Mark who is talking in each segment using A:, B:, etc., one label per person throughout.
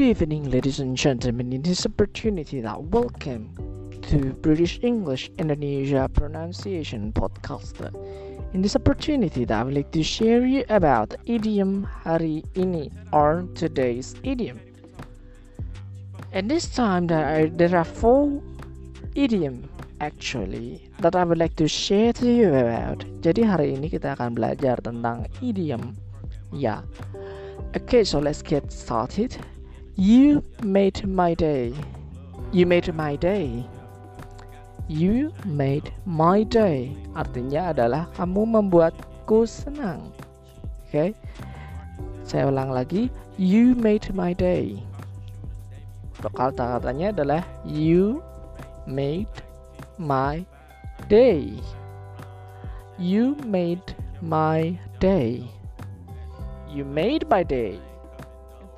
A: Good evening, ladies and gentlemen. In this opportunity, that welcome to British English Indonesia Pronunciation Podcast. In this opportunity, that I would like to share you about idiom hari ini or today's idiom. And this time, there are, there are four idiom actually that I would like to share to you about. Jadi hari ini kita akan belajar tentang idiom. Ya. Okay, so let's get started. You made my day. You made my day. You made my day. Artinya adalah kamu membuatku senang. Oke. Okay? Saya ulang lagi. You made my day. Kata-katanya adalah you made my day. You made my day. You made my day.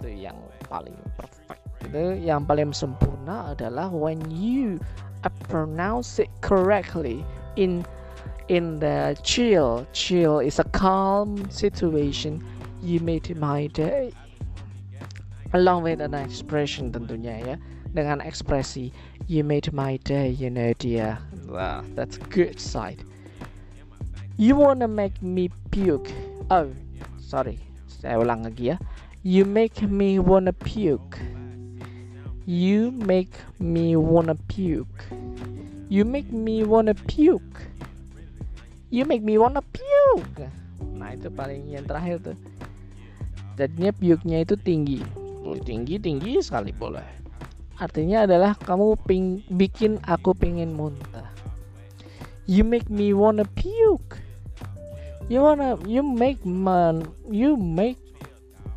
A: Itu yang paling perfect. Itu yang paling sempurna adalah when you pronounce it correctly in in the chill. Chill is a calm situation. You made my day. Along with an expression tentunya ya dengan ekspresi you made my day you know dear wow that's good side you wanna make me puke oh sorry saya ulang lagi ya you make me wanna puke. You make me wanna puke. You make me wanna puke. You make me wanna puke. Nah itu paling yang terakhir tuh. Jadinya puke-nya itu tinggi. Tinggi tinggi sekali boleh. Artinya adalah kamu ping, bikin aku pengen muntah. You make me wanna puke. You wanna you make man you make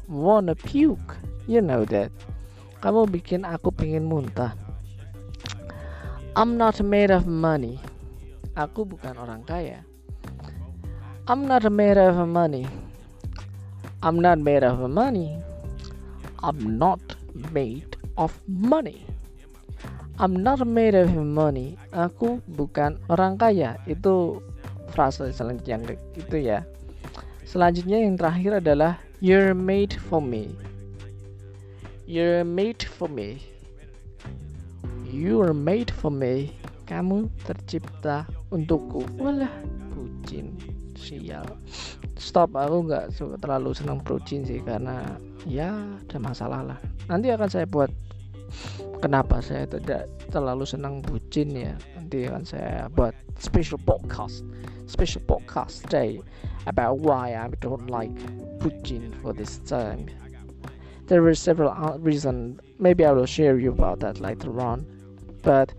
A: wanna puke you know that kamu bikin aku pengen muntah I'm not made of money aku bukan orang kaya I'm not made of money I'm not made of money I'm not made of money. I'm not made of money. Aku bukan orang kaya. Itu frase selanjutnya itu ya. Selanjutnya yang terakhir adalah you're made for me. You're made for me. You're made for me. Kamu tercipta untukku. Walah, bucin. Sial. Stop, aku nggak terlalu senang bucin sih karena ya ada masalah lah. Nanti akan saya buat kenapa saya tidak terlalu senang bucin ya? Nanti akan saya buat special podcast special podcast day about why I don't like bucin for this time. There were several reasons maybe I will share you about that later on. But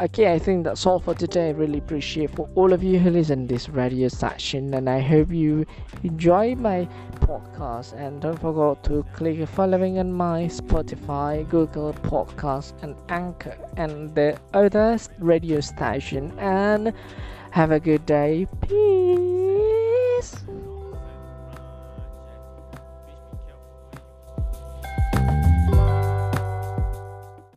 A: okay i think that's all for today. I really appreciate for all of you who listen this radio session and i hope you enjoy my podcast. And don't forget to click following on my spotify google podcast and anchor and the other radio station. And have a good day. Peace